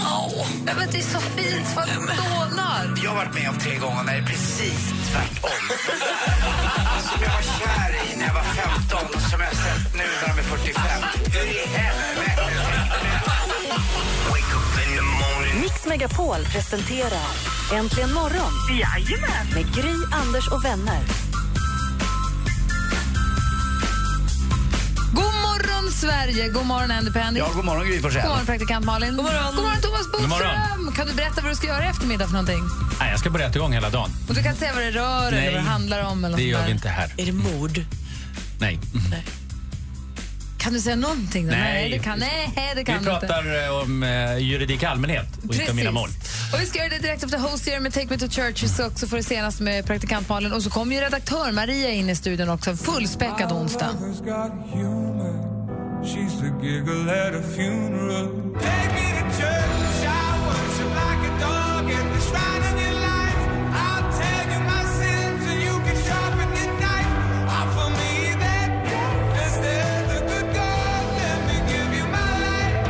Åh, men det är så fint. Vad dånar. Jag har varit med om tre gånger när det är precis tvärtom. som jag var kär i när jag var 15 som jag har sett nu när de är 45. Hur i helvete? Mix Megapol presenterar Äntligen morgon med Gry, Anders och vänner. Sverige! God morgon, Andy Pandy. Ja, god morgon Gry God Forssell. morgon, praktikant Malin. God morgon, god morgon Thomas Bodström. morgon. Kan du berätta vad du ska göra i eftermiddag för någonting? Nej, jag ska bara rätt igång hela dagen. Och du kan inte säga vad det rör eller vad det handlar om? Eller det något gör där. vi inte här. Är det mord? Nej. Kan du säga någonting? Då? Nej. det kan, nej, det kan Vi du inte. pratar eh, om eh, juridik i allmänhet och inte om mina mål. Och vi ska göra det direkt efter Hosier med Take Me To Church. Vi ska också få det senaste med praktikant Malin. Och så kommer ju redaktör Maria in i studion också. En fullspäckad onsdag. She's the giggle at a funeral. Take me to church, I worship like a dog at the shrine of your life. I'll tell you my sins and you can sharpen your knife. Offer me that gift instead of good God. Let me give you my life.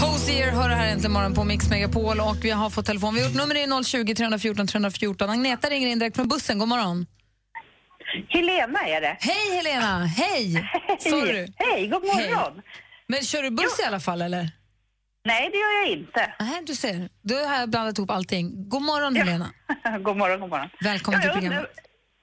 Hosier hör det här äntligen morgon på Mix Megapol. Och vi har fått telefon. Vi har gjort nummer är 020 314 314. Agneta ringer in direkt från bussen. God morgon. Helena är det. Hej Helena! Hej! Sorry. Hej, god morgon. Men kör du buss i alla fall eller? Nej, det gör jag inte. Nej, du ser. Du har blandat ihop allting. God morgon Helena. god morgon, god morgon. Välkommen till programmet.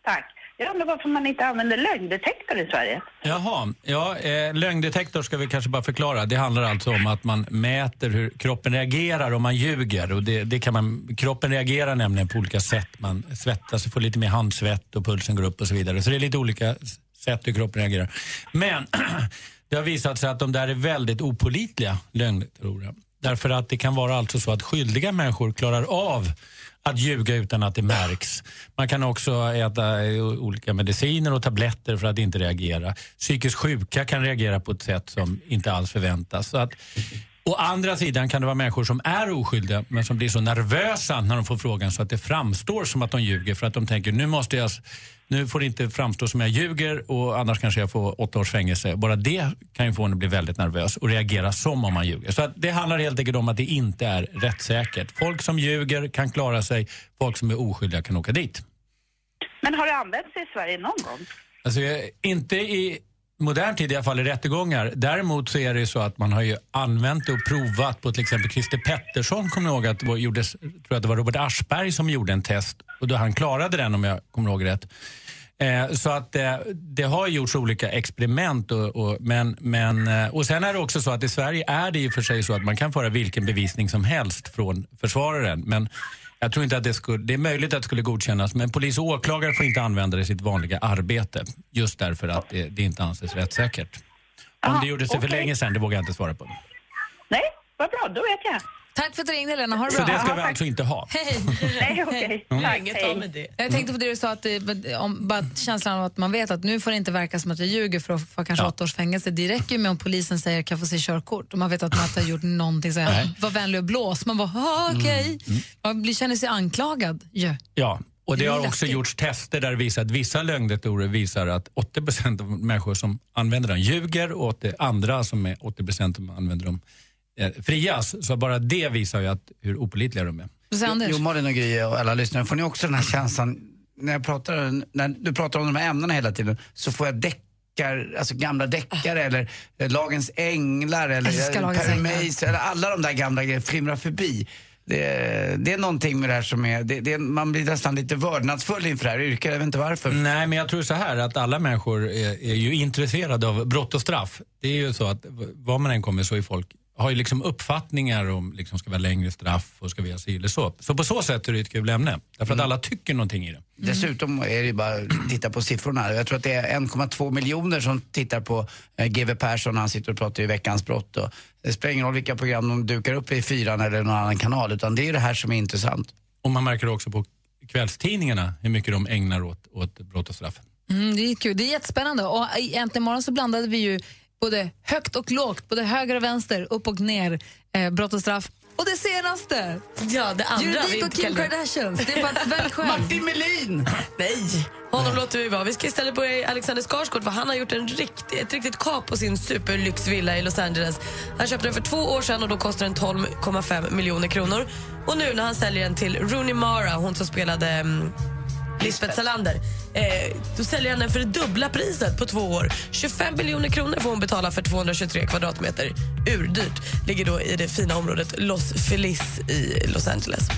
Tack. Jag undrar varför man inte använder lögndetektor i Sverige. Jaha, ja, eh, lögndetektor ska vi kanske bara förklara. Det handlar alltså om att man mäter hur kroppen reagerar om man ljuger. Och det, det kan man, kroppen reagerar nämligen på olika sätt. Man svettas och får lite mer handsvett och pulsen går upp och så vidare. Så det är lite olika sätt hur kroppen reagerar. Men det har visat sig att de där är väldigt opolitliga lögndetektorer. Därför att det kan vara alltså så att skyldiga människor klarar av att ljuga utan att det märks. Man kan också äta eh, olika mediciner och tabletter för att inte reagera. Psykiskt sjuka kan reagera på ett sätt som inte alls förväntas. Så att, å andra sidan kan det vara människor som är oskyldiga men som blir så nervösa när de får frågan så att det framstår som att de ljuger för att de tänker nu måste jag nu får det inte framstå som jag ljuger och annars kanske jag får åtta års fängelse. Bara det kan ju få en att bli väldigt nervös och reagera som om man ljuger. Så det handlar helt enkelt om att det inte är rättssäkert. Folk som ljuger kan klara sig, folk som är oskyldiga kan åka dit. Men har det använts i Sverige någon gång? Alltså, inte i modern tid i alla fall i rättegångar. Däremot så är det ju så att man har ju använt och provat på till exempel Christer Pettersson, kommer ni ihåg att det var, gjordes, tror jag det var Robert Aschberg som gjorde en test och då han klarade den om jag kommer ihåg rätt. Eh, så att eh, det har gjorts olika experiment och, och, men, men, eh, och sen är det också så att i Sverige är det ju för sig så att man kan föra vilken bevisning som helst från försvararen. Men jag tror inte att det skulle, det är möjligt att det skulle godkännas men polis och åklagare får inte använda det i sitt vanliga arbete. Just därför att det, det inte anses rättssäkert. Om Aha, det gjordes det för okej. länge sedan, det vågar jag inte svara på. Nej, vad bra, då vet jag. Tack för att du ringde Helena. Ha det Så bra. det ska vi tack. alltså inte ha. Hej! Nej, okej. Tack, hej. Jag tänkte på det du sa, att det, om, bara känslan av att man vet att nu får det inte verka som att jag ljuger för att få kanske Ja. åtta års fängelse. Det räcker ju med om polisen säger kan jag få se körkort och man vet att man inte har gjort någonting. Så Nej. var vänlig och blås. Man bara, "Ah, okej. Man blir, känner sig anklagad ju. Ja, och det har också gjorts tester där det visar att vissa lögndetektorer visar att 80% av människor som använder dem ljuger och att det andra som är 80 som använder dem frias. Så bara det visar ju att, hur opolitliga de är. Anders? Jo, Malin och Gry och alla lyssnare, får ni också den här känslan, när, jag pratar, när du pratar om de här ämnena hela tiden, så får jag deckar, alltså gamla deckare eller eh, Lagens Änglar eller eh, Lagens Per eller alla de där gamla grejerna flimrar förbi. Det, det är någonting med det här som är, det, det, man blir nästan lite vördnadsfull inför det här yrket, jag vet inte varför. Nej, men jag tror så här att alla människor är, är ju intresserade av brott och straff. Det är ju så att var man än kommer så är folk har ju liksom uppfattningar om liksom ska vara längre straff och ska vi ha si eller så. Så på så sätt är det ett kul ämne. Därför att alla tycker någonting i det. Dessutom är det ju bara att titta på siffrorna. Jag tror att det är 1,2 miljoner som tittar på eh, GW Persson när han sitter och pratar i Veckans brott. Och det spelar ingen roll vilka program de dukar upp i fyran eller någon annan kanal utan det är det här som är intressant. Och man märker också på kvällstidningarna hur mycket de ägnar åt, åt brott och straff. Mm, det är kul. Det är jättespännande. Och i Äntligen morgon så blandade vi ju både högt och lågt, både höger och vänster, upp och ner, eh, brott och straff. Och det senaste! Ja, det andra. Juridik och Kim kallar- Kardashians. Det är bara välj själv. Martin Melin! Nej, honom låter vi vara. Vi ska istället börja Alexander Skarsgård för han har gjort en rikt, ett riktigt kap på sin superlyxvilla i Los Angeles. Han köpte den för två år sedan och då kostar den 12,5 miljoner kronor. Och nu när han säljer den till Rooney Mara, hon som spelade mm, Lisbeth Salander, eh, då säljer han den för det dubbla priset på två år. 25 miljoner kronor får hon betala för 223 kvadratmeter. Urdyrt. Ligger då i det fina området Los Feliz i Los Angeles.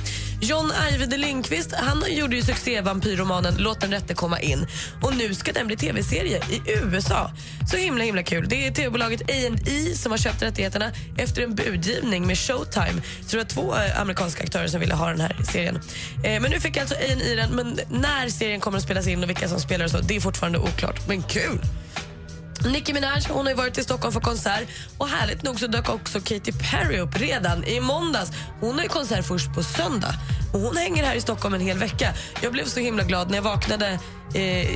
John Ajvide Lindqvist han gjorde ju succé vampyrromanen Låt den rätte komma in. Och nu ska den bli tv-serie i USA. Så himla himla kul. Det är tv-bolaget A&E som har köpt rättigheterna efter en budgivning med Showtime. Så det var två eh, amerikanska aktörer som ville ha den här serien. Eh, men nu fick alltså A&E den, men när serien kommer att spelas in och vilka som spelar och så, det är fortfarande oklart. Men kul! Nicki Minaj hon har varit i Stockholm för konsert och härligt nog så dök också Katy Perry upp redan i måndags. Hon har ju konsert först på söndag och hon hänger här i Stockholm en hel vecka. Jag blev så himla glad när jag vaknade eh,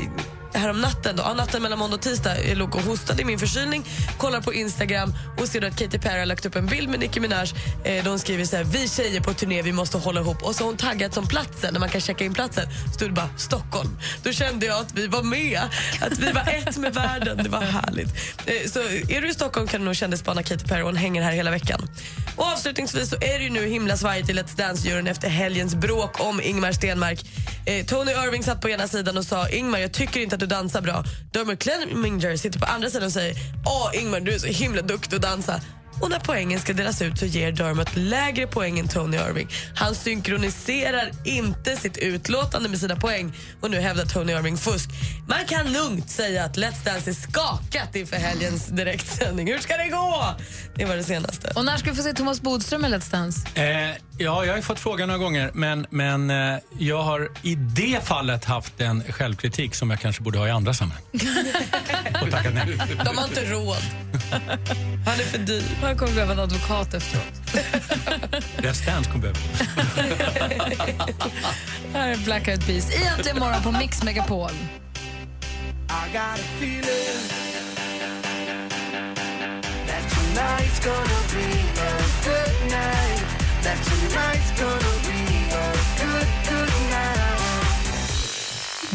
härom natten, då, ja, natten mellan måndag och tisdag. Jag låg och hostade i min förkylning, kollar på Instagram och ser då att Katy Perry har lagt upp en bild med Nicki Minaj. Eh, de hon skriver så här, vi tjejer på turné, vi måste hålla ihop. Och så har hon taggat som platsen, när man kan checka in platsen, stod det bara Stockholm. Då kände jag att vi var med, att vi var ett med världen. Det var härligt. Eh, så är du i Stockholm kan du nog kändisspana Katy Perry, hon hänger här hela veckan. Och avslutningsvis så är det ju nu himla svajigt i Let's Dance-juryn efter helgens bråk om Ingmar Stenmark. Eh, Tony Irving satt på ena sidan och sa Ingmar, jag tycker inte att du dansar bra. Dermot Clemenger sitter på andra sidan och säger Åh Ingmar, du är så himla duktig att dansa. Och när poängen ska delas ut så ger Dermot lägre poäng än Tony Irving. Han synkroniserar inte sitt utlåtande med sina poäng och nu hävdar Tony Irving fusk. Man kan lugnt säga att Let's Dance är skakat inför helgens direktsändning. Hur ska det gå? Det var det senaste. Och när ska vi få se Thomas Bodström i Let's Dance? Eh, ja, jag har fått frågan några gånger, men, men eh, jag har i det fallet haft en självkritik som jag kanske borde ha i andra sammanhang. Och tackat nej. De har inte råd. Han är för dyr. Han kommer behöva en advokat efteråt. Let's Dance kommer behöva. Här är Black Eyed Peas i Äntligen morgon på Mix Megapol. I got a feeling that tonight's gonna be a good night. That tonight's gonna be a good, good night.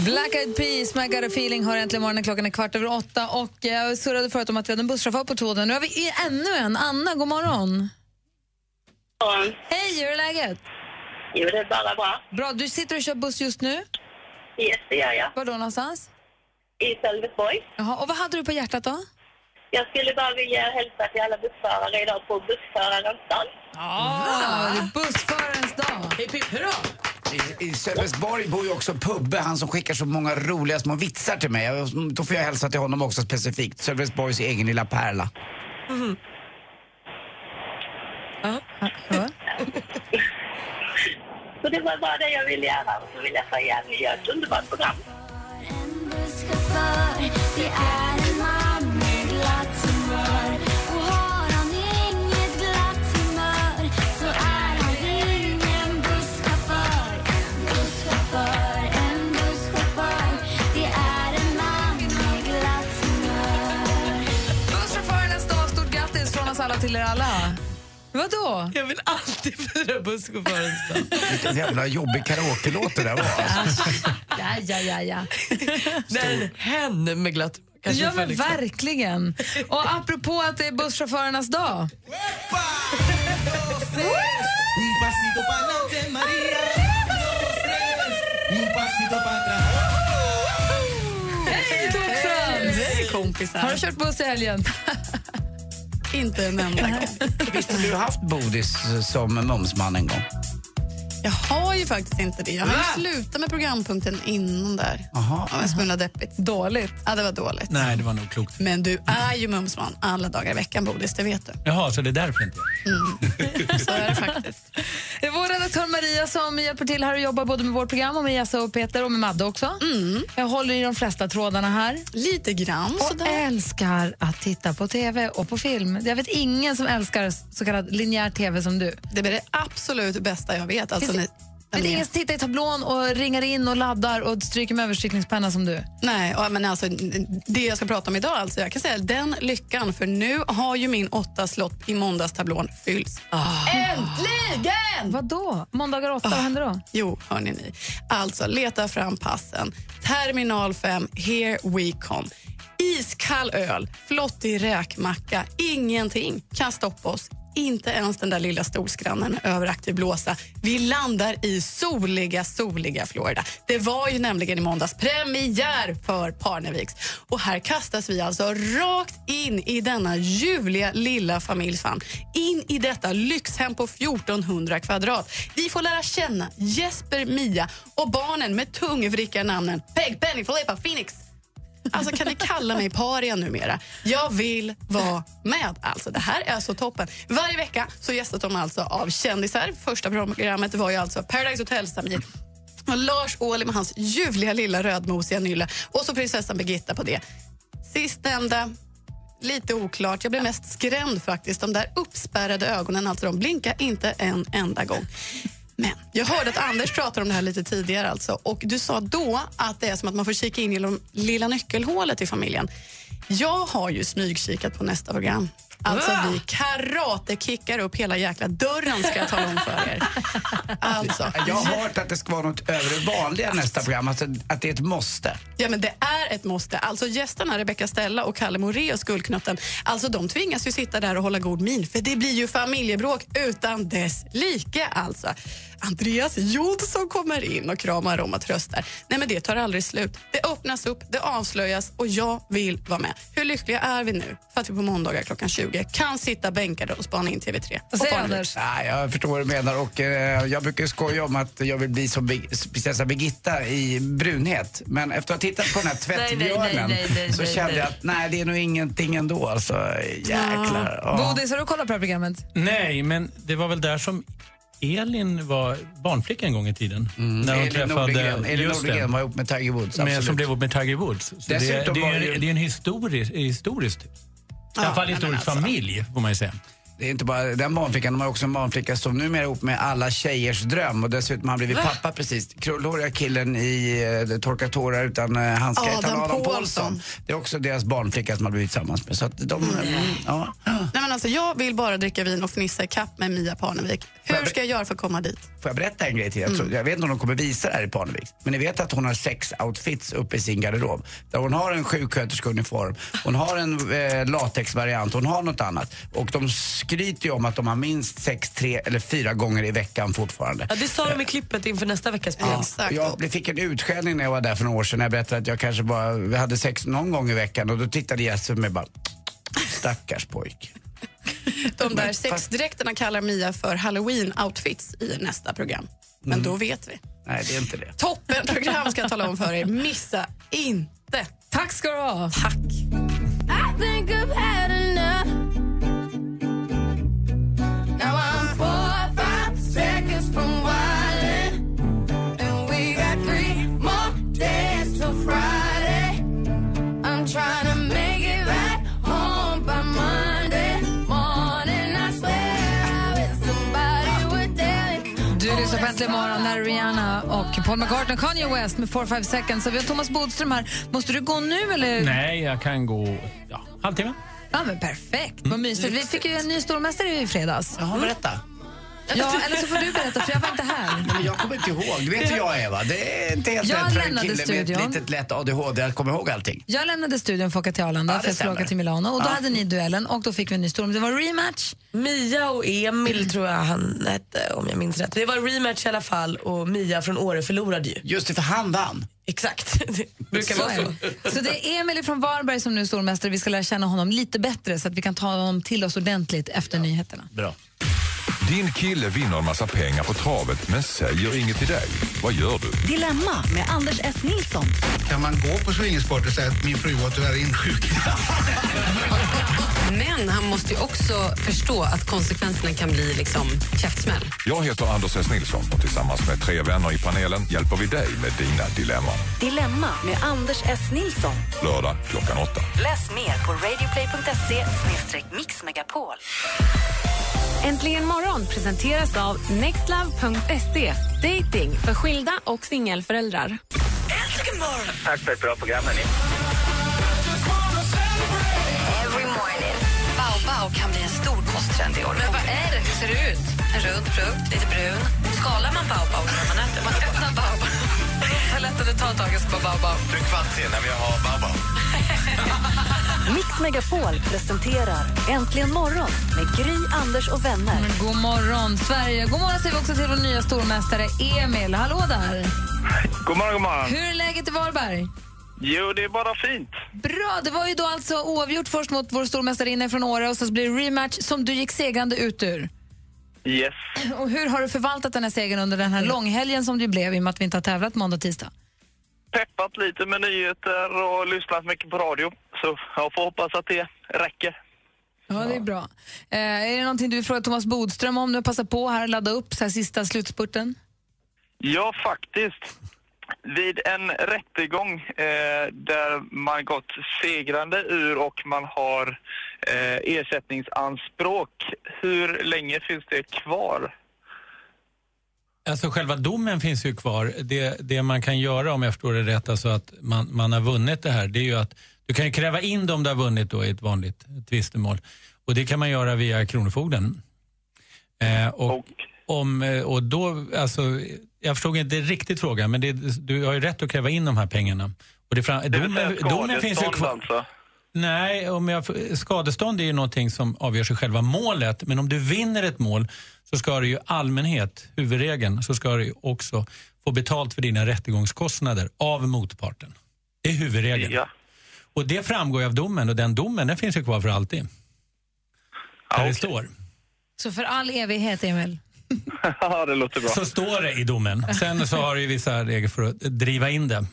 Black Eyed Peas, My Got A Feeling har äntligen morgonen. Klockan är kvart över åtta och jag surrade förut om att vi hade en busschaufför på tråden. Nu har vi i- ännu en. Anna, god morgon. Hej, hur är läget? Jo, det är bara bra. Bra, du sitter och kör buss just nu. Yes, det gör jag. Var då någonstans? I Sölvesborg. Jaha, och vad hade du på hjärtat då? Jag skulle bara vilja hälsa till alla bussförare idag på bussförarens dag. Det är bussförarens dag. Hipp hipp hurra! I, I Sölvesborg bor ju också Pubbe, han som skickar så många roliga små vitsar till mig. Jag- Då får jag hälsa till honom också specifikt. Sölvesborgs egen lilla pärla. Så det var bara det jag ville göra. Och så vill jag säga att ni gör ett underbart program. Det är till er alla. Vadå? Jag vill alltid fira busschaufförens dag. Vilken jävla jobbig karaoke-låt det där var. Ja, ja, ja, ja. Men hen med glatt. Kanske Ja, men liksom- verkligen. Och apropå att det är busschaufförernas dag. Hej, Tokfrans! Hej kompisar. Har du kört buss i helgen? Inte en enda gång. Visst har du haft Bodis som mumsman en gång? Jag har ju faktiskt inte det. Jag har ju slutat med programpunkten innan där. Jaha. Ja, en smula deppigt. Dåligt. Ja, det var dåligt. Nej, det var nog klokt. Men du är ju mumsman alla dagar i veckan, Bodis, det vet du. Jaha, så det är därför inte Så är det faktiskt. Det är vår redaktör Maria som hjälper till här och jobbar både med vårt program och med Jessa och Peter och med Madde också. Jag håller i de flesta trådarna här. Lite grann Och sådär. älskar att titta på TV och på film. Jag vet ingen som älskar så kallad linjär TV som du. Det är det absolut bästa jag vet. Alltså, Ni, Det finns ingen som tittar i tablån och ringar in och laddar och stryker med överstrykningspenna som du. Nej, men alltså, det jag ska prata om idag, alltså, jag kan säga den lyckan, för nu har ju min åtta slott i måndagstablån fyllts. Äntligen! Vad då? Måndagar åtta, vad händer då? Jo, hörni ni. Alltså, leta fram passen. Terminal 5, here we come. Iskall öl, flottig räkmacka, ingenting kan stoppa oss. Inte ens den där lilla stolsgrannen med överaktiv blåsa. Vi landar i soliga, soliga Florida. Det var ju nämligen i måndags premiär för Parneviks. Och här kastas vi alltså rakt in i denna ljuvliga lilla familjsfamn. In i detta lyxhem på 1400 kvadrat. Vi får lära känna Jesper, Mia och barnen med tungvrickarnamnen Peg, Penny, Filippa, Phoenix. Alltså kan ni kalla mig paria numera? Jag vill vara med. Alltså Det här är så toppen. Varje vecka så gästas de alltså av kändisar. Första programmet var ju alltså Paradise Hotel Samir. Och Lars Ohly med hans ljuvliga lilla rödmosiga nylle och så prinsessan Birgitta på det. Sistnämnda, lite oklart. Jag blev mest skrämd faktiskt. De där uppspärrade ögonen, alltså de blinkar inte en enda gång. Men jag hörde att Anders pratade om det här lite tidigare alltså, och du sa då att det är som att man får kika in i det lilla nyckelhålet i familjen. Jag har ju smygkikat på nästa program. Alltså vi karate-kickar upp hela jäkla dörren ska jag tala om för er. Alltså, Jag har hört att det ska vara något över det vanliga nästa program, alltså att det är ett måste. Ja, men det är ett måste. Alltså gästerna Rebecca Stella och Kalle Moraeus Guldknutten, alltså de tvingas ju sitta där och hålla god min för det blir ju familjebråk utan dess like alltså. Andreas Jonsson kommer in och kramar om och tröstar. Nej men det tar aldrig slut. Det öppnas upp, det avslöjas och jag vill vara med. Hur lyckliga är vi nu för att vi på måndagar klockan 20 kan sitta bänkade och spana in TV3? Vad säger Anders? Nej, jag förstår vad du menar och eh, jag brukar skoja om att jag vill bli som prinsessa Birgitta i brunhet. Men efter att ha tittat på den här tvättbjörnen så kände jag att nej, det är nog ingenting ändå alltså. Jäklar. Ja. Bodis, har du kollat på det här programmet? Nej, men det var väl där som Elin var barnflicka en gång i tiden. När hon Elin Nordegren, Elin just det. Nordegren var ihop med Tiger Woods. med, som blev ihop med Tiger Woods. Det, det, är, det ju- det är en historisk, historisk i alla fall historisk alltså. familj, får man ju säga. Det är inte bara den barnflickan, de har också en barnflicka som numera är ihop med alla tjejers dröm och dessutom har han blivit pappa precis. Krullhåriga killen i uh, Torka tårar utan uh, handskar, Adam Adam. Paulsson. Det är också deras barnflicka som har blivit tillsammans med. Så att de, mm. ja. Nej, men alltså, jag vill bara dricka vin och fnissa kapp med Mia Parnevik. Hur ska jag göra för att komma dit? Får jag berätta en grej till? Jag, tror, jag vet inte om de kommer visa det här i Parnevik. Men ni vet att hon har sex outfits uppe i sin garderob. Där hon har en sjuksköterskeuniform, hon har en eh, latexvariant, hon har något annat. Och de skryter ju om att de har minst sex, tre eller fyra gånger i veckan fortfarande. Ja, det sa de i klippet inför nästa veckas program. Exakt. Jag fick en utskällning när jag var där för några år sedan när jag berättade att jag kanske bara vi hade sex någon gång i veckan och då tittade Jesper på mig bara Stackars pojk. De där sexdräkterna kallar Mia för halloween-outfits i nästa program. Men då vet vi. Nej, det är inte det. Toppen program ska jag tala om för er. Missa inte. Tack ska du ha. Tack. Äntligen morgon när Rihanna och Paul McCartney och Kanye West med 4-5 seconds. Så vi har Thomas Bodström här. Måste du gå nu eller? Nej, jag kan gå ja, halvtimme. Ja, men perfekt. Vad mysigt. Vi fick ju en ny stormästare i fredags. Jaha, berätta. Ja, eller så får du berätta, för jag var inte här. Men jag kommer inte ihåg. Du vet hur jag är va? Det är inte helt Jag lätt för en kille med studion. ett litet lätt ADHD att komma ihåg allting. Jag lämnade studion för att åka till Arlanda Ja, för jag skulle stämmer. åka till Milano. Och då Ja. hade ni duellen och då fick vi en ny storm. Det var rematch. Mia och Emil tror jag han hette om jag minns rätt. Det var rematch i alla fall och Mia från Åre förlorade ju. Just det, för han vann. Exakt, det brukar vara så. Så det är Emil från Varberg som nu är stormästare. Vi ska lära känna honom lite bättre så att vi kan ta honom till oss ordentligt efter nyheterna. Bra. Din kille vinner en massa pengar på travet men säger inget till dig. Vad gör du? Dilemma med Anders S. Nilsson. Kan man gå på swingersport och säga att min fru var tyvärr insjuk? Men han måste ju också förstå att konsekvenserna kan bli liksom käftsmäll. Jag heter Anders S. Nilsson och tillsammans med tre vänner i panelen hjälper vi dig med dina dilemman. Dilemma med Anders S. Nilsson. Lördag klockan åtta. Läs mer på radioplay.se mixmegapol. Äntligen morgon presenteras av nextlove.se. Dating för skilda och singelföräldrar. Äntligen morgon! Tack för ett bra program, hörni. Every morning. Baobao kan bli en stor kosttrend i år. Men vad är det? Hur ser det ut? En rund frukt, lite brun. Skalar man baobao när man äter? Man öppnar baobao. Hur lätt är det att ta tag i på baobao? Du är kvart sen när vi har baobao. Mix Megapol presenterar Äntligen morgon med Gry, Anders och vänner. Men god morgon, Sverige. God morgon säger vi också till vår nya stormästare Emil. Hallå där! God morgon, god morgon. Hur är läget i Varberg? Jo, det är bara fint. Bra! Det var ju då alltså oavgjort först mot vår stormästarinna från Åre och så blir det rematch som du gick segrande ut ur. Yes. Och hur har du förvaltat den här segern under den här långhelgen som det blev i och med att vi inte har tävlat måndag och tisdag? Peppat lite med nyheter och lyssnat mycket på radio. Så jag får hoppas att det räcker. Ja, det är bra. Eh, är det någonting du vill fråga Thomas Bodström om? Nu passa på här och ladda upp så här sista slutspurten. Ja, faktiskt. Vid en rättegång eh, där man gått segrande ur och man har eh, ersättningsanspråk, hur länge finns det kvar? Alltså själva domen finns ju kvar. Det, det man kan göra om jag förstår det rätt, alltså att man, man har vunnit det här, det är ju att du kan ju kräva in det om du har vunnit då i ett vanligt tvistemål. Och det kan man göra via Kronofogden. Eh, och, om, eh, och då, alltså, jag förstod inte riktigt frågan, men det, du har ju rätt att kräva in de här pengarna. Och det, fram, Det domen, domen finns ju kvar. alltså? Nej, om jag, skadestånd är ju någonting som avgörs i själva målet. Men om du vinner ett mål så ska du ju allmänhet, huvudregeln, så ska du också få betalt för dina rättegångskostnader av motparten. Det är huvudregeln. Ja. Och det framgår ju av domen och den domen den finns ju kvar för alltid. Där det står. Så för all evighet, Emil. Ja, det låter bra. Så står det i domen. Sen så har du ju vissa regler för att driva in det.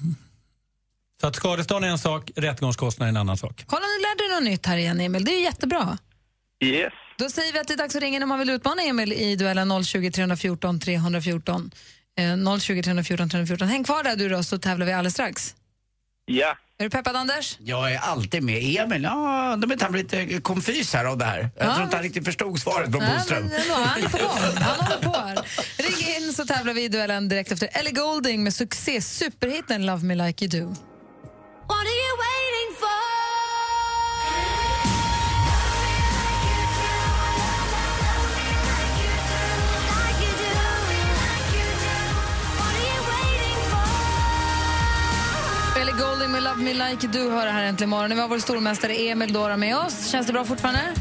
Så att skadestånd är en sak, rättegångskostnad är en annan sak. Kolla, nu lärde du något nytt här igen, Emil. Det är ju jättebra. Yes. Då säger vi att det är dags att ringa om man vill utmana Emil i duellen 020 314 314. Eh, 020 314 314. Häng kvar där du då, så tävlar vi alldeles strax. Ja. Är du peppad, Anders? Jag är alltid med. Emil, ja, de är han lite konfys här av det här. Jag Ja. tror inte han riktigt förstod svaret från ändå, han är på gång. Han håller på här. Ring in så tävlar vi i duellen direkt efter Ellie Goulding med succé superhitten Love Me Like You Do. Ellie Goulding med Love Me Like You Do hör här äntligen morgon. Vi har vår stormästare Emil Dora med oss. Känns det bra fortfarande?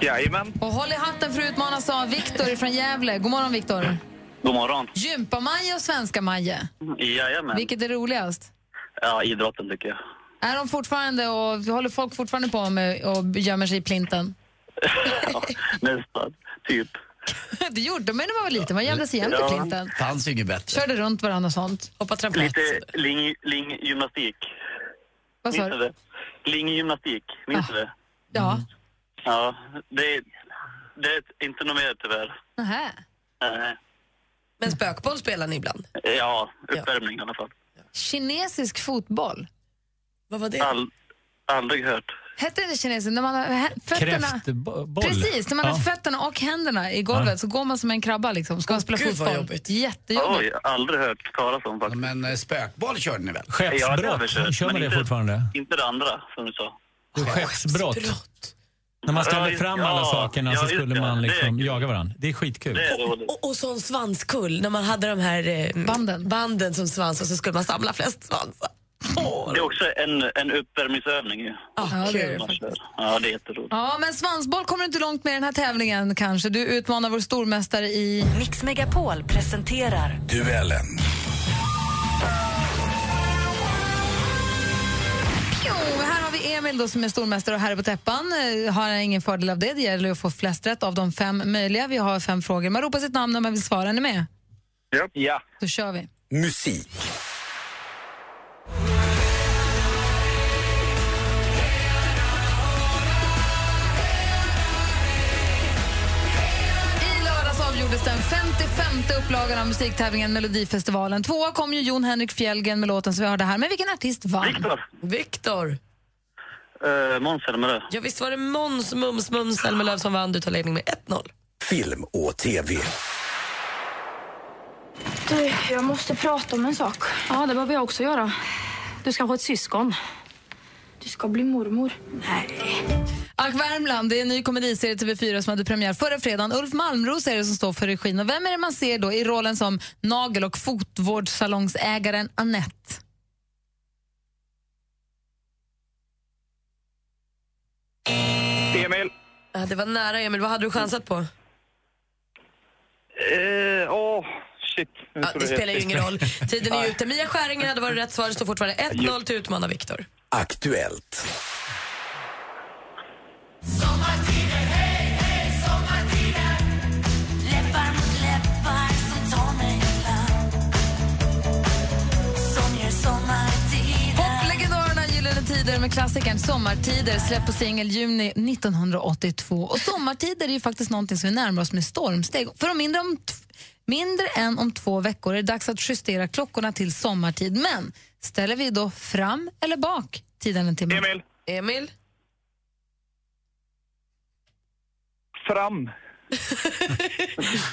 Jajamän. Och håll i hatten för att utmanas av Viktor från Gävle. God morgon, Viktor. God morgon. Gympa-Maje och Svenska-Maje. Jajamän. Vilket är roligast? Ja, idrotten tycker jag. Är de fortfarande och håller folk fortfarande på med och gömmer sig i plinten? Nästan, typ. det gjorde de när man var liten. Man gömde sig jämt i plinten. fanns ju inget bättre. Körde runt varandra och sånt. Hoppa Lite ling, linggymnastik. Vad sa du? det? Linggymnastik, minns du det? Ja. Ja, det, det är inte något mer tyvärr. Nähä. Nej. Men spökboll spelar ni ibland? Ja, uppvärmning i alla fall. Kinesisk fotboll. Vad var det? All, aldrig hört. Hette det kinesiskt? När man har fötterna... Kräftboll. Precis, när man har Ja. fötterna och händerna i golvet Ja. så går man som en krabba liksom. Ska man spela gud, vad fotboll. jobbigt. Jättejobbigt. Oj, aldrig hört talas om faktiskt. Men eh, spökboll körde ni väl? Ja, det har Skeppsbrott, kört, kör man det inte- fortfarande? Inte det andra som du sa. Är Skeppsbrott. När man ställer Ja, fram ja, alla sakerna så ja, just skulle det. man Det är liksom jaga varandra. Det är skitkul. Och, och sån svanskull, när man hade de här eh, banden. banden som svans och så skulle man samla flest svansar. Det är också en, en uppvärmningsövning ju. Ja, det är det. Ja, det är jätteroligt. Ja, men svansboll kommer du inte långt med i den här tävlingen kanske. Du utmanar vår stormästare i... Mix Megapol presenterar Duellen. Jo, här har vi Emil då, som är stormästare och herre på täppan eh, har ingen fördel av det. Det gäller att få flest rätt av de fem möjliga. Vi har fem frågor. Man ropar sitt namn när man vill svara. Är ni med? Ja. ja. Då kör vi. Musik. Avgjordes den 55 upplagan av musiktävlingen Melodifestivalen. Tvåa kom ju Jon Henrik Fjällgren med låten som vi hörde här. Men vilken artist vann? Viktor. Viktor. Uh, Måns Zelmerlöw. Ja, visst var det Måns Mums Mums Zelmerlöw som vann. Du tar ledning med 1-0. Film och TV. Du, jag måste prata om en sak. Ja, det behöver jag också göra. Du ska få ett syskon. Du ska bli mormor. Nej. Ack Värmland, det är en ny komediserie TV4 som hade premiär förra fredagen. Ulf Malmros är det som står för regin. Och vem är det man ser då i rollen som nagel och fotvårdssalongsägaren Annette? Emil. Ja, det var nära, Emil. Vad hade du chansat på? Eh, Åh, shit. Ja, det spelar ju ingen roll. Tiden är ute. Mia Skäringer hade varit rätt svar. Det står fortfarande 1-0 till utmanar Viktor. Aktuellt. Poplegendarerna Gyllene Tider med klassikern Sommartider släpp på singel juni 1982. Och Sommartider är ju faktiskt någonting som vi närmar oss med stormsteg. För om mindre, om mindre än om två veckor är det dags att justera klockorna till sommartid. Men ställer vi då fram eller bak tiden en timme? Emil. Emil? Fram.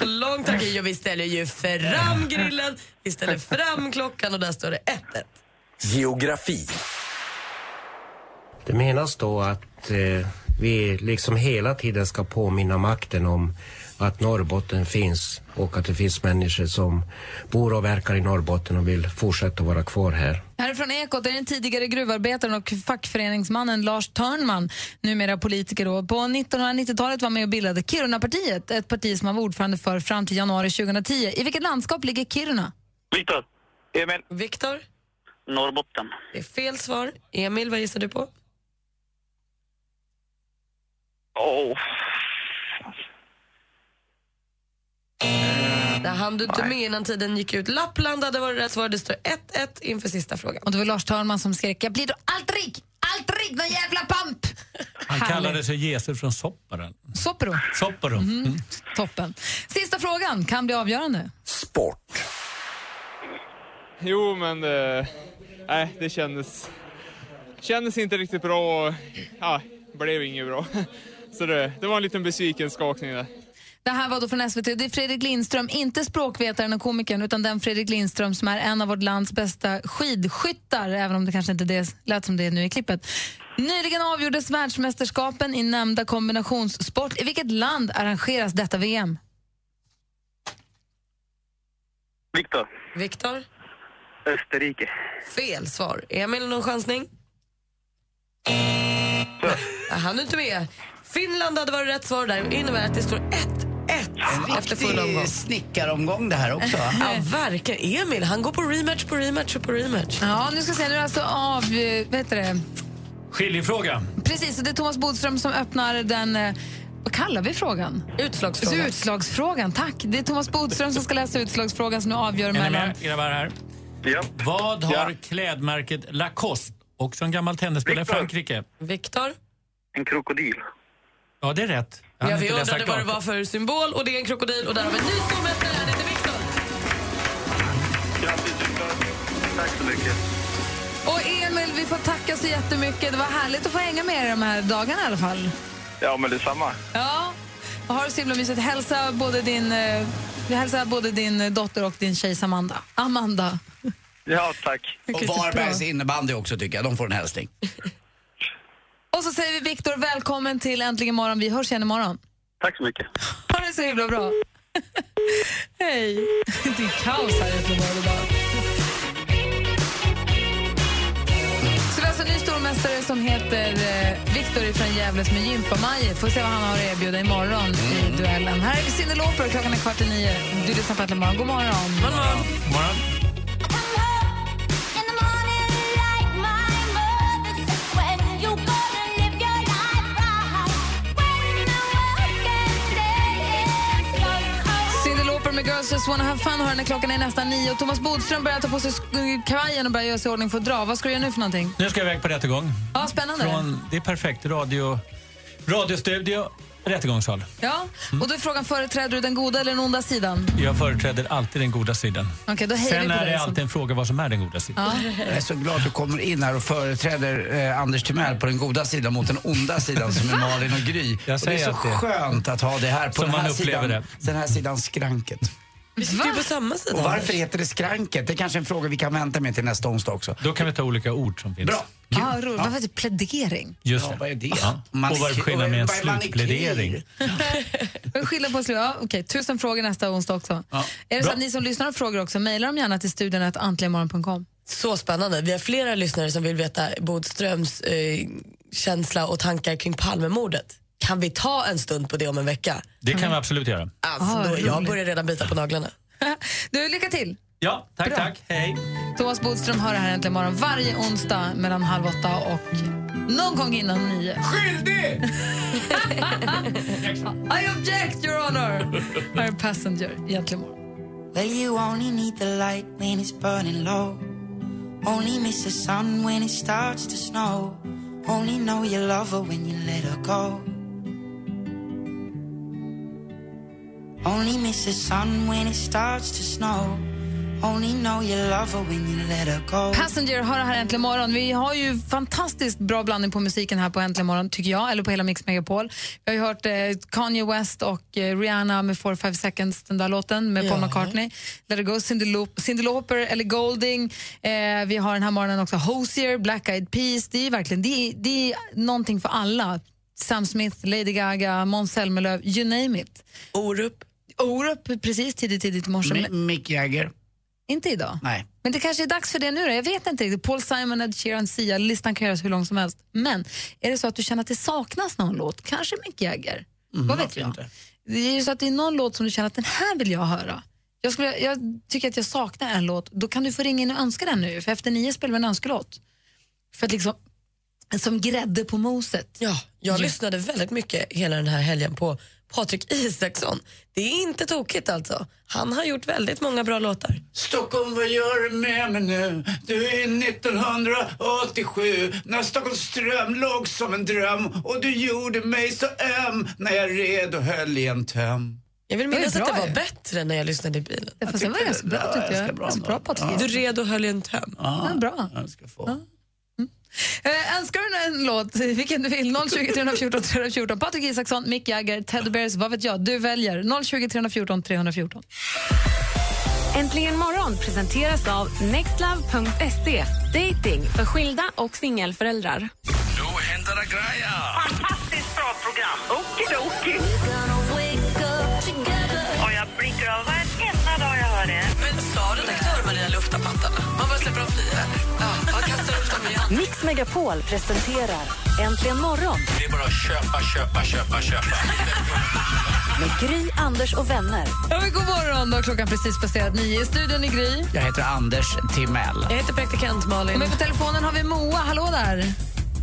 Långt tack. Ja, vi ställer ju fram grillen, vi ställer fram klockan och där står det 1-1. Geografi. Det menas då att eh, vi liksom hela tiden ska påminna makten om att Norrbotten finns och att det finns människor som bor och verkar i Norrbotten och vill fortsätta vara kvar här. Härifrån Ekot är den tidigare gruvarbetaren och fackföreningsmannen Lars Törnman, numera politiker. Då. På 1990-talet var med och bildade Kirunapartiet, ett parti som han var ordförande för fram till januari 2010. I vilket landskap ligger Kiruna? Viktor. Emil. Viktor? Norrbotten. Det är fel svar. Emil, vad gissar du på? Åh. Där hann du inte med innan tiden gick ut. Lappland hade varit rätt svar. Det står 1-1 inför sista frågan. Och det var Lars Törnman som skrek jag blir då aldrig, aldrig någon jävla pamp! Han Härligt. kallade sig Jesus från Sopparen. Soppero. Soppero. Mm. Toppen. Sista frågan kan bli avgörande. Sport. Jo, men det, nej, det kändes, kändes inte riktigt bra och ja, blev inget bra. Så det, det var en liten besviken skakning där. Det här var då från SVT. Det är Fredrik Lindström, inte språkvetaren och komikern, utan den Fredrik Lindström som är en av vårt lands bästa skidskyttar, även om det kanske inte det lät som det är nu i klippet. Nyligen avgjordes världsmästerskapen i nämnda kombinationssport. I vilket land arrangeras detta VM? Viktor. Viktor? Österrike. Fel svar. Emil, någon chansning? Hann du inte med. Finland hade varit rätt svar där. Det innebär att det står 1-1 efter full omgång. snickaromgång det här också? Ja, verkligen. Emil, han går på rematch på rematch och på rematch. Ja, nu ska vi se. Nu är alltså av... eh, Vad heter det? Skiljefråga. Precis, och det är Thomas Bodström som öppnar den... eh, Vad kallar vi frågan? Utslagsfrågan. Utslagsfrågan, tack. Det är Thomas Bodström som ska läsa utslagsfrågan som nu avgör Är ni mellan... med här? Ja. Vad har klädmärket Lacoste, också en gammal tennisspelare i Victor. Frankrike? Viktor? En krokodil. Ja, det är rätt. Jag Ja, vi undrade vad det var för symbol och det är en krokodil och där har vi en ny stormästare. Han heter Viktor. Grattis Viktor. Tack så mycket. Och Emil, vi får tacka så jättemycket. Det var härligt att få hänga med er de här dagarna i alla fall. Ja, men detsamma. Ja. Och ha det så himla mysigt. Hälsa både din, eh, vi hälsar både din dotter och din tjej Amanda. Amanda. Ja, tack. Och Varbergs innebandy också tycker jag, de får en hälsning. Och så säger vi Viktor, välkommen till Äntligen morgon. Vi hörs igen imorgon. Tack så mycket. Ha det så himla bra. Hej. Det är kaos här i Göteborg idag. Så vi har alltså en ny stormästare som heter eh, Viktor från Gävle som är Gympa-Maj. Får se vad han har att erbjuda imorgon i duellen. Här är Cyndi Lauper, klockan är kvart i nio. Du lyssnar på Äntligen morgon. God morgon. God morgon. morgon. You got Girls Just Wanna Have Fun hör när klockan är nästan nio. Och Thomas Bodström börjar ta på sig kavajen och börjar göra sig i ordning för att dra. Vad ska du göra nu för någonting? Nu ska jag iväg på rättegång. Ja, spännande. Från, det är perfekt. Radio, radiostudio, rättegångssal. Ja, och då är frågan, företräder du den goda eller den onda sidan? Jag företräder alltid den goda sidan. Okej, då Sen på är det som- alltid en fråga vad som är den goda sidan. Jag är så glad att du kommer in här och företräder eh, Anders Timell på den goda sidan mot den onda sidan som är Malin och Gry. och det är säger så att det- skönt att ha det här på den här, sidan, det. den här sidan skranket. Vi sitter ju på samma sida. Och varför heter det skranket? Det är kanske en fråga vi kan vänta med till nästa onsdag också. Då kan vi ta olika ord som finns. Bra. Ja, roligt. Vad heter plädering? Just Ja, det. vad är det? Ja. Och vad är skillnaden med en slutplädering? Skillnaden på att sluta? Ja, okej, tusen frågor nästa onsdag också. Ja. Är det så att ni som lyssnar har frågor också, mejla dem gärna till studion att antligenmorgon.com. Så spännande. Vi har flera lyssnare som vill veta Bodströms eh, känsla och tankar kring Palmemordet. Kan vi ta en stund på det om en vecka? Det kan vi absolut göra. Alltså, Ah, då, jag börjar redan bita på naglarna. Du, lycka till! Ja, tack, Bra. tack. Hej. Thomas Bodström hör det här äntligen morgon varje onsdag mellan halv åtta och någon gång innan nio. Skyldig! I object, your honor! Här är Passenger, egentligen morgon. Well, you only need the light when it's burning low. Only miss the sun when it starts to snow. Only know you love her when you let her go. Only miss the sun when it starts to snow. Only know you love her when you let her go. Passenger har det här Äntligen morgon. Vi har ju fantastiskt bra blandning på musiken här på Äntligen morgon, tycker jag, eller på hela Mix Megapol. Vi har ju hört eh, Kanye West och eh, Rihanna med 4-5 seconds, den där låten med Paul Ja. McCartney. Let it go, Cyndi, Laup- Cyndi Lauper, eller Golding. Eh, vi har den här morgonen också Hosier, Black Eyed Peas. Det är verkligen det är, det är någonting för alla. Sam Smith, Lady Gaga, Måns Zelmerlöw, you name it. Orup. Orup, precis tidigt, tidigt i morse. Mi- Men- Mick Jagger. Inte idag. Nej. Men det kanske är dags för det nu då. Jag vet inte riktigt. Paul Simon, Ed Sheeran, Sia. Listan kan göras hur lång som helst. Men är det så att du känner att det saknas någon låt, kanske Mick Jagger, Mm, vad vet jag? inte? Det är ju så att det är någon låt som du känner att den här vill jag höra. Jag, skulle, jag tycker att jag saknar en låt. Då kan du få ringa in och önska den nu. För efter nio spelar vi en önskelåt. För att liksom, som grädde på moset. Ja, jag lyssnade väldigt mycket hela den här helgen på Patrik Isaksson. Det är inte tokigt alltså. Han har gjort väldigt många bra låtar. Stockholm, vad gör du med mig nu? Du är 1987 när Stockholms ström låg som en dröm och du gjorde mig så öm när jag red och höll i en töm. Jag vill Det är minnas att det var ju. bättre när jag lyssnade i bilen. Det, fast det var ganska det- bra ja, tyckte jag. ganska bra bra. Patrik. Du red och höll i en töm. Ja, bra. Jag ska få. Eh, önskar du en låt, vilken du vill, 020 314 314. Patrik Isaksson, Mick Jagger, Teddy Bears, vad vet jag? Du väljer 020 314 314. Äntligen morgon presenteras av nextlove.se. Dating för skilda och singelföräldrar. Då händer det grejer! Fantastiskt bra program. Okidoki. Och jag blir glad varenda dag jag hör det. Men sa redaktör Maria lufta pattarna? Man bara släpper dem fria Mix Megapol presenterar Äntligen morgon Det är bara att köpa, köpa, köpa, köpa. med Gry, Anders och vänner. Ja, men god morgon, då klockan precis passerat nio. I studion i Gry. Jag heter Anders Timell. Jag heter praktikant Och Malin. med på telefonen har vi Moa. Hallå där.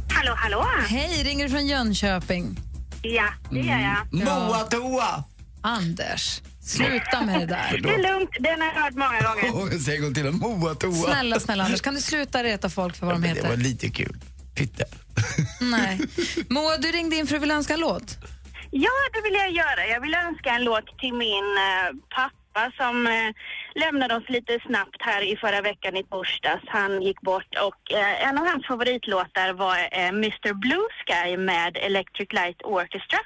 Hallå, hallå. Hej, ringer du från Jönköping? Ja, det gör jag. Moa Toa! Anders, sluta med det där. Det är lugnt. Den har jag hört många gånger. Säger en gång till. Moa Toa. Snälla, snälla Anders, kan du sluta reta folk för vad de Men Det var heter? lite kul. Pytte. Nej. Moa, du ringde in för att du ville önska en låt. Ja, det vill jag göra. Jag vill önska en låt till min eh, pappa som eh, lämnade oss lite snabbt här i förra veckan i torsdags. Han gick bort och eh, en av hans favoritlåtar var Mr Blue Sky med Electric Light Orchestra.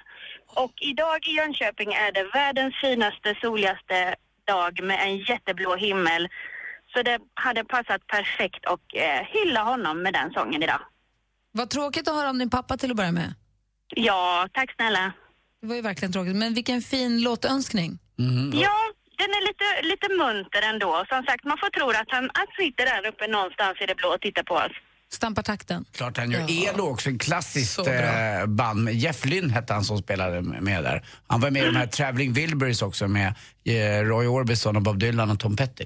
Och idag i Jönköping är det världens finaste, soligaste dag med en jätteblå himmel. Så det hade passat perfekt att eh, hylla honom med den sången idag. Vad tråkigt att höra om din pappa till att börja med. Ja, tack snälla. Det var ju verkligen tråkigt, men vilken fin låtönskning. Ja, den är lite, lite munter ändå. Som sagt, man får tro att han, han sitter där uppe någonstans i det blå och tittar på oss. Stampar takten. Klart han gör. Elo också, en klassiskt eh, band. med Jeff Lynne hette han som spelade med där. Han var med i de här Traveling Wilburys också med eh, Roy Orbison och Bob Dylan och Tom Petty.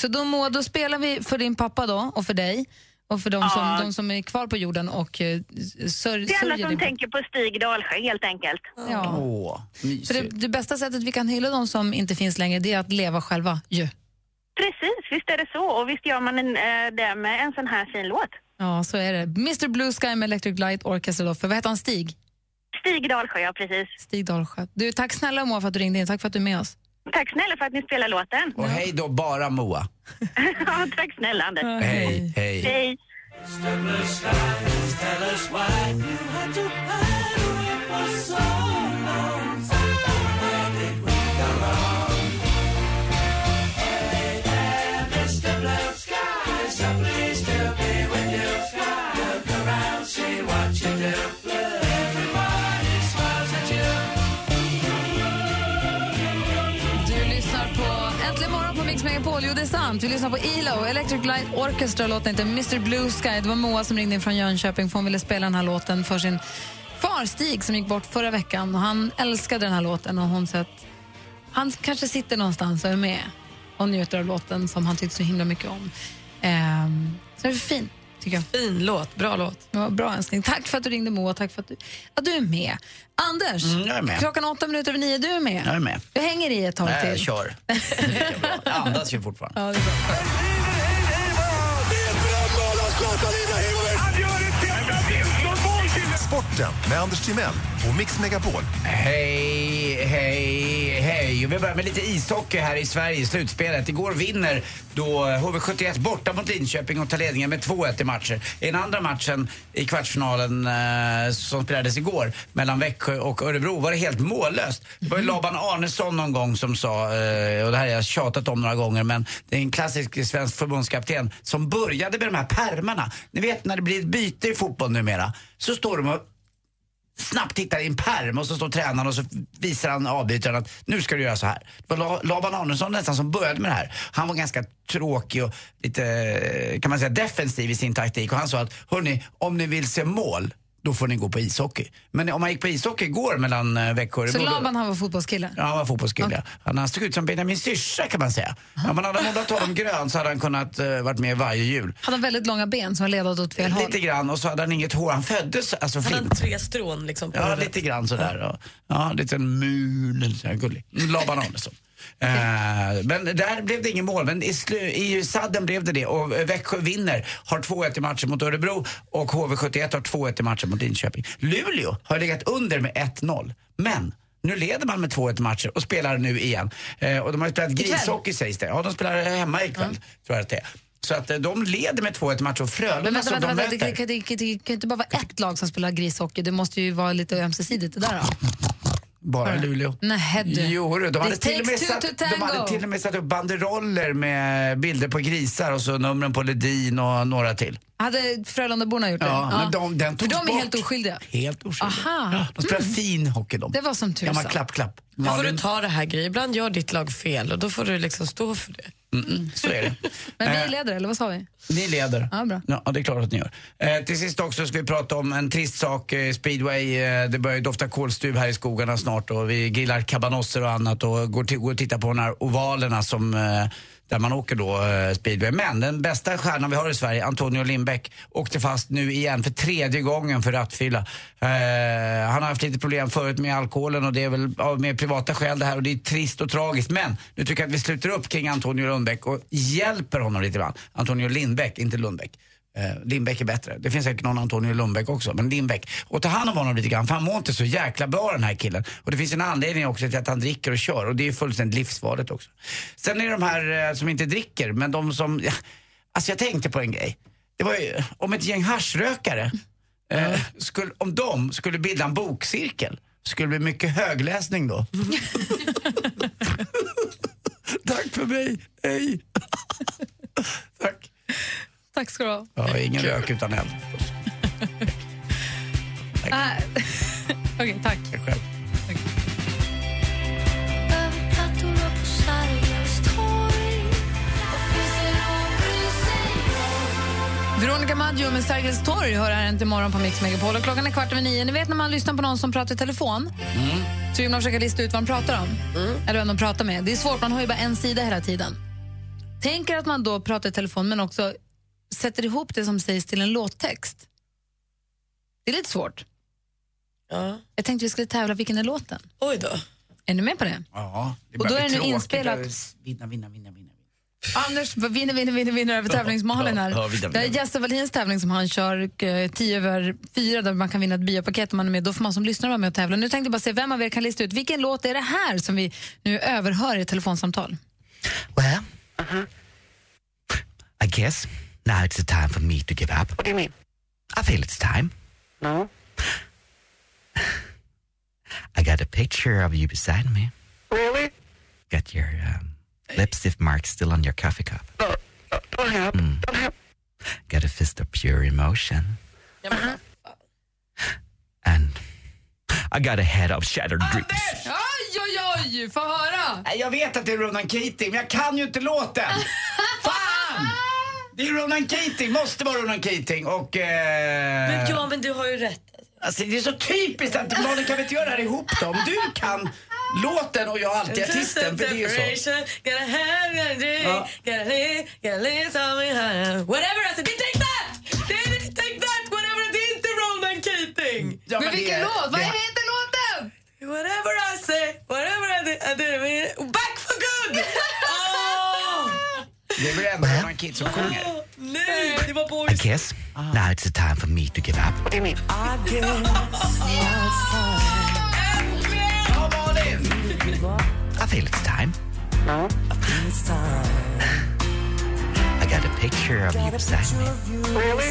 Så då, Moa, då spelar vi för din pappa då och för dig. Och för de som, Ja. de som är kvar på jorden och uh, sör, Det är alla som tänker på Stig Dalsjö helt enkelt. Ja. Åh, För det, det bästa sättet vi kan hylla de som inte finns längre det är att leva själva. Ju. Precis, visst är det så. Och visst gör man en, eh, det med en sån här fin låt. Ja, så är det. Mr Blue Sky med Electric Light Orchestra. Då. För vad heter han? Stig? Stig Dalsjö, ja precis. Stig Dalsjö. Du, tack snälla Moa för att du ringde in. Tack för att du är med oss. Tack snälla för att ni spelar låten. Och hej då bara Moa. ja, tack snälla Anders. Hej, hej. Hej. Du Mix Megapol. Jo, det är sant. Vi lyssnar på ELO, Electric Light Orchestra. Låten heter Mr Blue Sky. Det var Moa som ringde in från Jönköping för hon ville spela den här låten för sin far Stig som gick bort förra veckan. Och Han älskade den här låten och hon sa att han kanske sitter någonstans och är med och njuter av låten som han tyckte så himla mycket om. Ehm, så det är fint tycker jag. Fin låt, bra låt. Ja, bra önskning. Tack för att du ringde Moa, tack för att du, att du är med. Anders, Mm, jag är med. klockan åtta minuter över nio, du är med. Jag är med. Du hänger i ett tag Nej, jag till. kör. Jag andas ju fortfarande. Ja, det är bra. Sporten med Anders Timell och Mix Megapol. Hej, hej, Och Vi börjar med lite ishockey här i Sverige i slutspelet. Igår vinner då HV71 borta mot Linköping och tar ledningen med 2-1 i matcher. I den andra matchen i kvartsfinalen eh, som spelades igår mellan Växjö och Örebro var det helt mållöst. Det var ju Laban Arnesson någon gång som sa, eh, och det här har jag tjatat om några gånger, men det är en klassisk svensk förbundskapten som började med de här pärmarna. Ni vet när det blir ett byte i fotboll numera så står de och snabbt tittar i en pärm och så står tränaren och så visar han avbytaren att nu ska du göra så här. Det var Laban Arnesson nästan som började med det här. Han var ganska tråkig och lite, kan man säga, defensiv i sin taktik och han sa att hörni, om ni vill se mål då får ni gå på ishockey. Men om man gick på ishockey igår mellan eh, Växjö och Så Laban han var fotbollskille? Ja, han var fotbollskille. ja. Han, han såg ut som Benjamin Syrsa kan man säga. Om man hade målat honom grön så hade han kunnat uh, varit med varje jul. Hade han väldigt långa ben som ledade åt fel håll? Lite grann och så hade han inget hår. Han föddes alltså Han flint. hade tre strån liksom på Ja, lite grann sådär. Ja, ja en liten mul, gullig. Laban Arnesson. Eh, men där blev det ingen mål, men i, i sadden blev det det. Och Växjö vinner, har 2-1 i matchen mot Örebro och HV71 har 2-1 i matchen mot Linköping. Luleå har legat under med 1-0, men nu leder man med 2-1 i matcher och spelar nu igen. Eh, och de har ju spelat grishockey sägs det. Ja, de spelar hemma ikväll, tror jag att det är. Så att eh, de leder med 2-1 i matcher och Men Frölunda vänta, som vänta, de vänta. Det, möter. kan, det, kan- det kan inte bara vara ett lag som spelar grishockey. Det måste ju vara lite ömsesidigt det där då. Bara Luleå. Nej, du. Jo, de hade, till och med satt, de hade till och med satt upp banderoller med bilder på grisar och så numren på Ledin och några till. Hade Frölundaborna gjort det? Ja, men de- den För togs de är bort. helt oskyldiga? Helt oskyldiga. Aha. De spelar Mm. fin hockey de. Det var som tusan. Gammal klapp-klapp. Då får du ta det här Gry. Ibland gör ditt lag fel och då får du liksom stå för det. mm, så är det. Men vi Eh, leder, eller vad sa vi? Ni leder. Ja, bra. Ja, det är klart att ni gör. Eh, till sist också ska vi prata om en trist sak. Eh, speedway, eh, det börjar ju dofta kolstuv här i skogarna snart och vi grillar cabanosser och annat och går, till, går och tittar på de här ovalerna som eh, där man åker då eh, speedway. Men den bästa stjärnan vi har i Sverige, Antonio Lindbäck, åkte fast nu igen för tredje gången för rattfylla. Eh, han har haft lite problem förut med alkoholen och det är väl av mer privata skäl det här och det är trist och tragiskt. Men nu tycker jag att vi sluter upp kring Antonio Lundbäck och hjälper honom lite grann. Antonio Lindbäck, inte Lundbäck. Eh, Lindbäck är bättre. Det finns säkert någon Antonio Lundbäck också, men Lindbäck. Och ta hand om honom lite grann, för han mår inte så jäkla bra den här killen. Och det finns en anledning också till att han dricker och kör och det är fullständigt livsfarligt också. Sen är det de här eh, som inte dricker, men de som... Ja, alltså jag tänkte på en grej. Det var ju, om ett gäng haschrökare, eh, skulle, om de skulle bilda en bokcirkel, skulle det bli mycket högläsning då. Tack för mig, hej! Tack. Tack ska du ha. Ja, ingen rök utan eld. Äh, Okej, tack. Jag själv. Veronica Maggio med Sergels torg hör här inte imorgon på Mix Megapol. Och klockan är kvart över nio. Ni vet när man lyssnar på någon som pratar i telefon så vill man försöka lista ut vad de pratar om. Eller vem de pratar med. Det är svårt, man har ju bara en sida hela tiden. Tänk er att man då pratar i telefon men också sätter ihop det som sägs till en låttext. Det är lite svårt. Jag tänkte vi skulle tävla vilken är låten. Oj då. Är ni med på det? Ja, det Och då är det nu inspelat. Vinna, vinna, vinna, vinna. Anders vinner, vinner, vinner, vinner över tävlingsmalen här. Ja, Det är. Jesse Wallins tävling som han kör eh, 10 över 4 där man kan vinna ett biopaket om man är med. Då får man som lyssnare vara med och tävla. Nu tänkte jag bara se vem av er kan lista ut vilken låt är det här som vi nu överhör i ett telefonsamtal. Well, I guess now it's the time for me to give up. What do you mean? I feel it's time. No. I got a picture of you beside me. Really? Got your um, lipstick mark still on your coffee cup. No, don't have. Don't have. Got a fist of pure emotion. And I got a head of shattered dreams. Oj, oj, oj! Få höra! Jag vet att det är Ronan Keating, men jag kan ju inte låten. Fan! Det är Ronan Keating, måste vara Ronan Keating och... Eh... Men ja, men du har ju rätt. Alltså, det är så typiskt att Malin kan vi inte göra det här ihop då? Om du kan låten och jag alltid artisten, för det är ju så. Gotta have a drink, Ja. gotta live, gotta live something. Whatever, alltså, det take that! Det är take that, whatever, det är inte Ronan Keating. Ja, men Men vilken det- låt? Vad det- heter låten? Whatever I say, whatever I do, I do, back! Det är väl ändå Ronan Keating som sjunger? Nej, det var I Boris. guess now it's the time for me to give up. What do you mean? I I feel it's time. I got a picture of you beside me. Really?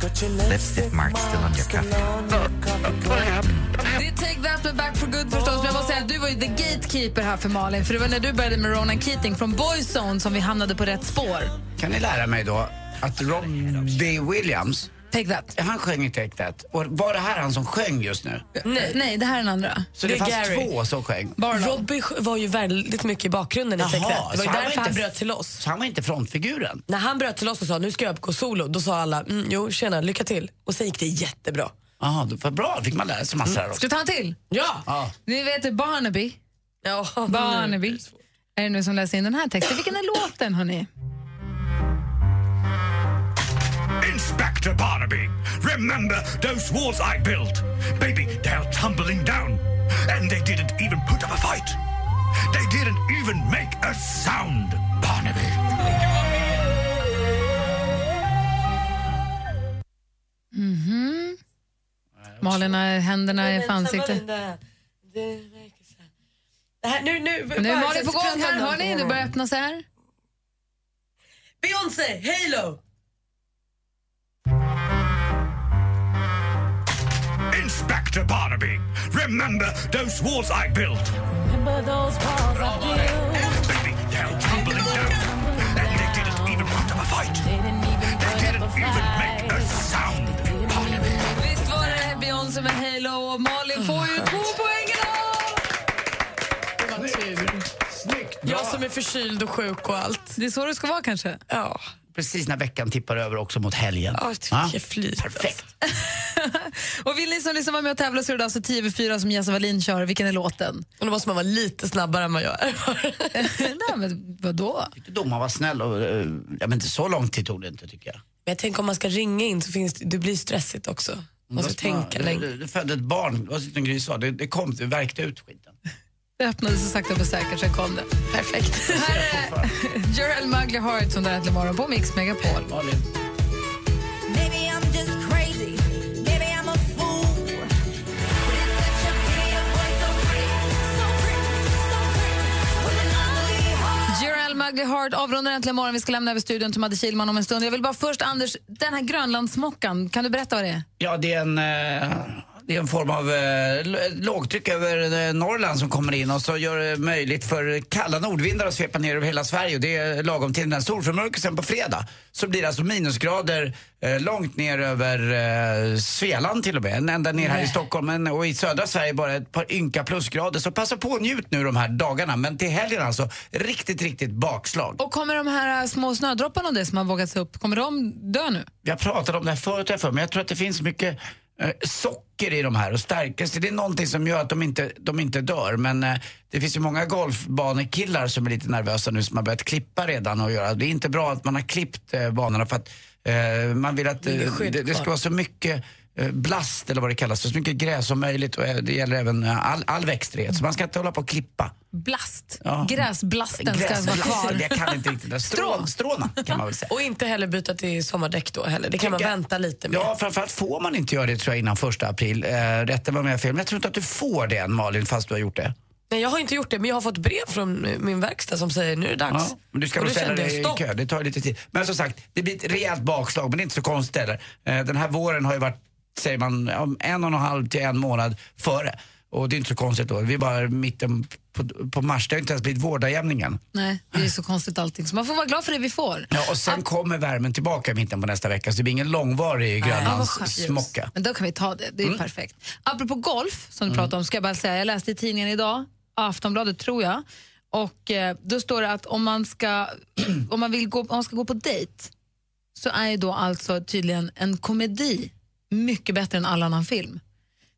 Got your uh, lipstick mark still on your coffee. Det är Take That med Back for Good förstås. Men jag måste säga att du var ju the gatekeeper här för Malin. För det var när du började med Ronan Keating från Boyzone som vi hamnade på rätt spår. Kan ni lära mig då att Robbie Williams, Take That. han sjöng i Take That. Och var det här han som sjöng just nu? Nej, nej det här är den andra. Så det, fanns två som sjöng? Robbie var ju väldigt mycket i bakgrunden i Jaha, Take That. Det var ju han därför han inte- bröt till oss. Så han var inte frontfiguren? När han bröt till oss och sa nu ska jag gå solo, då sa alla mm, jo tjena, lycka till. Och sen gick det jättebra. Jaha, vad bra. fick man lära sig massor här Ska också. vi ta en till? Ja! Ja. Ni vet Barnaby. Ja, Barnaby. Är det nu som läser in den här texten? Vilken är låten hörni? Inspector Barnaby, remember those walls I built? Baby, they're tumbling down. And they didn't even put up a fight. They didn't even make a sound, Barnaby. Malin har händerna i ansiktet. Nu, nu, Nu är Malin på gång här, hör ni? Det börjar öppna sig här. Beyoncé, Halo! Inspector Barnaby, remember those walls I built? Remember those walls I built? Baby, they're tumbling down. And they didn't even put up a fight. They didn't even make a sound, Beyoncé med Halo och Malin får ju två poäng idag! Det var tur. Snyggt! Jag som är förkyld och sjuk och allt. Det är så det ska vara kanske. Ja. Precis när veckan tippar över också mot helgen. Ja, jag tycker flyter. Perfekt. Och vill ni som lyssnar vara med och tävla så är det alltså 10 över 4 som Jesse Wallin kör. Vilken är låten? Och då måste man vara lite snabbare än vad jag är. Nej, men vadå? Tyckte domaren var snäll och, eh, ja, men inte så lång tid tog det inte tycker jag. Men jag tänker om man ska ringa in så finns det, det blir stressigt också. Man ska tänka det, länge. det, det födde ett barn, var som Gry sa, det, det kom, det värkte ut skiten. Det öppnade sig sakta men säkert, sen kom det. Perfekt. Här är Jarell Mugly Heart som du äntligen morgon på Mix Megapol. Maybe I'm just Heart avrundar äntligen morgon. Vi ska lämna över studion till Madde Kihlman om en stund. Jag vill bara först, Anders, den här Grönlandsmockan, kan du berätta vad det är? Ja, det är en, eh, det är en form av eh, lågtryck över eh, Norrland som kommer in och så gör det möjligt för kalla nordvindar att svepa ner över hela Sverige. Och det är lagom till den här solförmörkelsen på fredag. Så blir det alltså minusgrader eh, långt ner över eh, Svealand till och med. Ända ner här i. Stockholm. Men, och i södra Sverige bara ett par ynka plusgrader. Så passa på och njut nu de här dagarna. Men till helgen alltså, riktigt, riktigt bakslag. Och kommer de här äh, små snödropparna och det som har vågats upp, kommer de dö nu? Jag pratade om det här förut, här för, men jag tror att det finns mycket eh, socker i de här och stärkelse. Det är någonting som gör att de inte, de inte dör. Men eh, det finns ju många golfbanekillar som är lite nervösa nu som har börjat klippa redan och göra. Det är inte bra att man har klippt eh, banorna för att eh, man vill att Det eh, det, det ska vara så mycket eh, blast eller vad det kallas, så mycket gräs som möjligt och eh, det gäller även eh, all, all växtlighet. Så man ska inte hålla på och klippa. Blast. Ja. Gräsblasten ska vara kvar. Jag kan inte riktigt. Strå, stråna kan man väl säga. Och inte heller byta till sommardäck då heller. Det kan man Tycker- vänta lite med. Ja, framförallt får man inte göra det tror jag innan första april. Eh, rätta mig om jag har fel, men jag tror inte att du får det än Malin fast du har gjort det. Nej, jag har inte gjort det, men jag har fått brev från eh, min verkstad som säger nu är det dags. Ja, men du ska då ställa dig i kö, det tar lite tid. Men som sagt, det blir ett rejält bakslag men det är inte så konstigt heller. Eh, den här våren har ju varit, säger man, en och en halv till en månad före. Och det är inte så konstigt då. Vi är bara mitten på, på mars, det har inte ens blivit vårdagjämning än. Nej, det är så konstigt allting. Så man får vara glad för det vi får. Ja, och sen kommer värmen tillbaka i mitten på nästa vecka så det blir ingen långvarig Ja, vad Grönlands skönt. smocka. Men då kan vi ta det, det är Mm. perfekt. Apropå golf, som du pratade om, ska jag bara säga, jag läste i tidningen idag, Aftonbladet tror jag, och eh, då står det att om man ska, om man vill gå, om man ska gå på dejt så är ju då alltså tydligen en komedi mycket bättre än all annan film.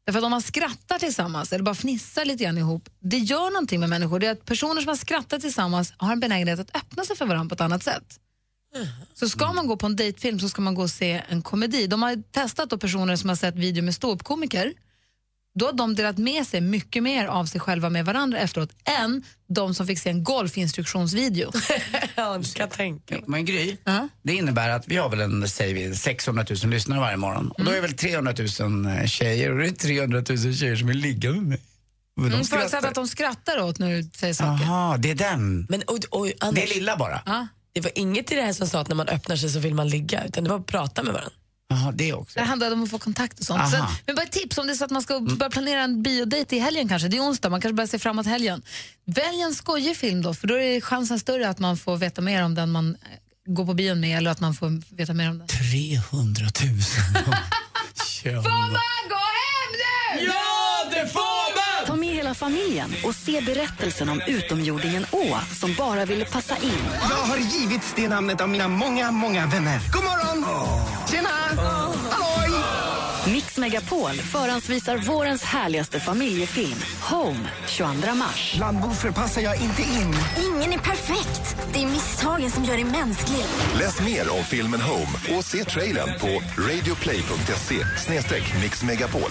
Därför att om man skrattar tillsammans eller bara fnissar lite grann ihop, det gör någonting med människor. Det är att personer som har skrattat tillsammans har en benägenhet att öppna sig för varandra på ett annat sätt. Så ska man gå på en dejtfilm så ska man gå och se en komedi. De har testat då personer som har sett video med ståuppkomiker. Då har de delat med sig mycket mer av sig själva med varandra efteråt än de som fick se en golfinstruktionsvideo. ja, tänka. Men Gry, det innebär att vi har väl en, säger vi, 600 000 lyssnare varje morgon. Och då är väl 300 000 tjejer och det är 300 000 tjejer som vill ligga med mig. De Mm. Förutsatt att de skrattar åt när du säger saker. Jaha, det är den. Men, och, och, Det är lilla bara. det var inget i det här som sa att när man öppnar sig så vill man ligga, utan det var att prata med varandra. Jaha, det också. Det handlar om att få kontakt och sånt. Aha. Så, men bara ett tips om det är så att man ska börja planera en biodate i helgen kanske. Det är onsdag, man kanske börjar se framåt helgen. Välj en skojig film då, för då är chansen större att man får veta mer om den man eh, går på bion med eller att man får veta mer om den. 300 000. Får man gå hem nu? Ja, familjen och se berättelsen om utomjordingen Å som bara ville passa in. Jag har givits det namnet av mina många, många vänner. God morgon! Tjena! Halloj! Mix Megapol förhandsvisar vårens härligaste familjefilm Home 22 mars. Varför passar jag inte in? Ingen är perfekt. Det är misstagen som gör dig mänsklig. Läs mer om filmen Home och se trailern på radioplay.se mixmegapol.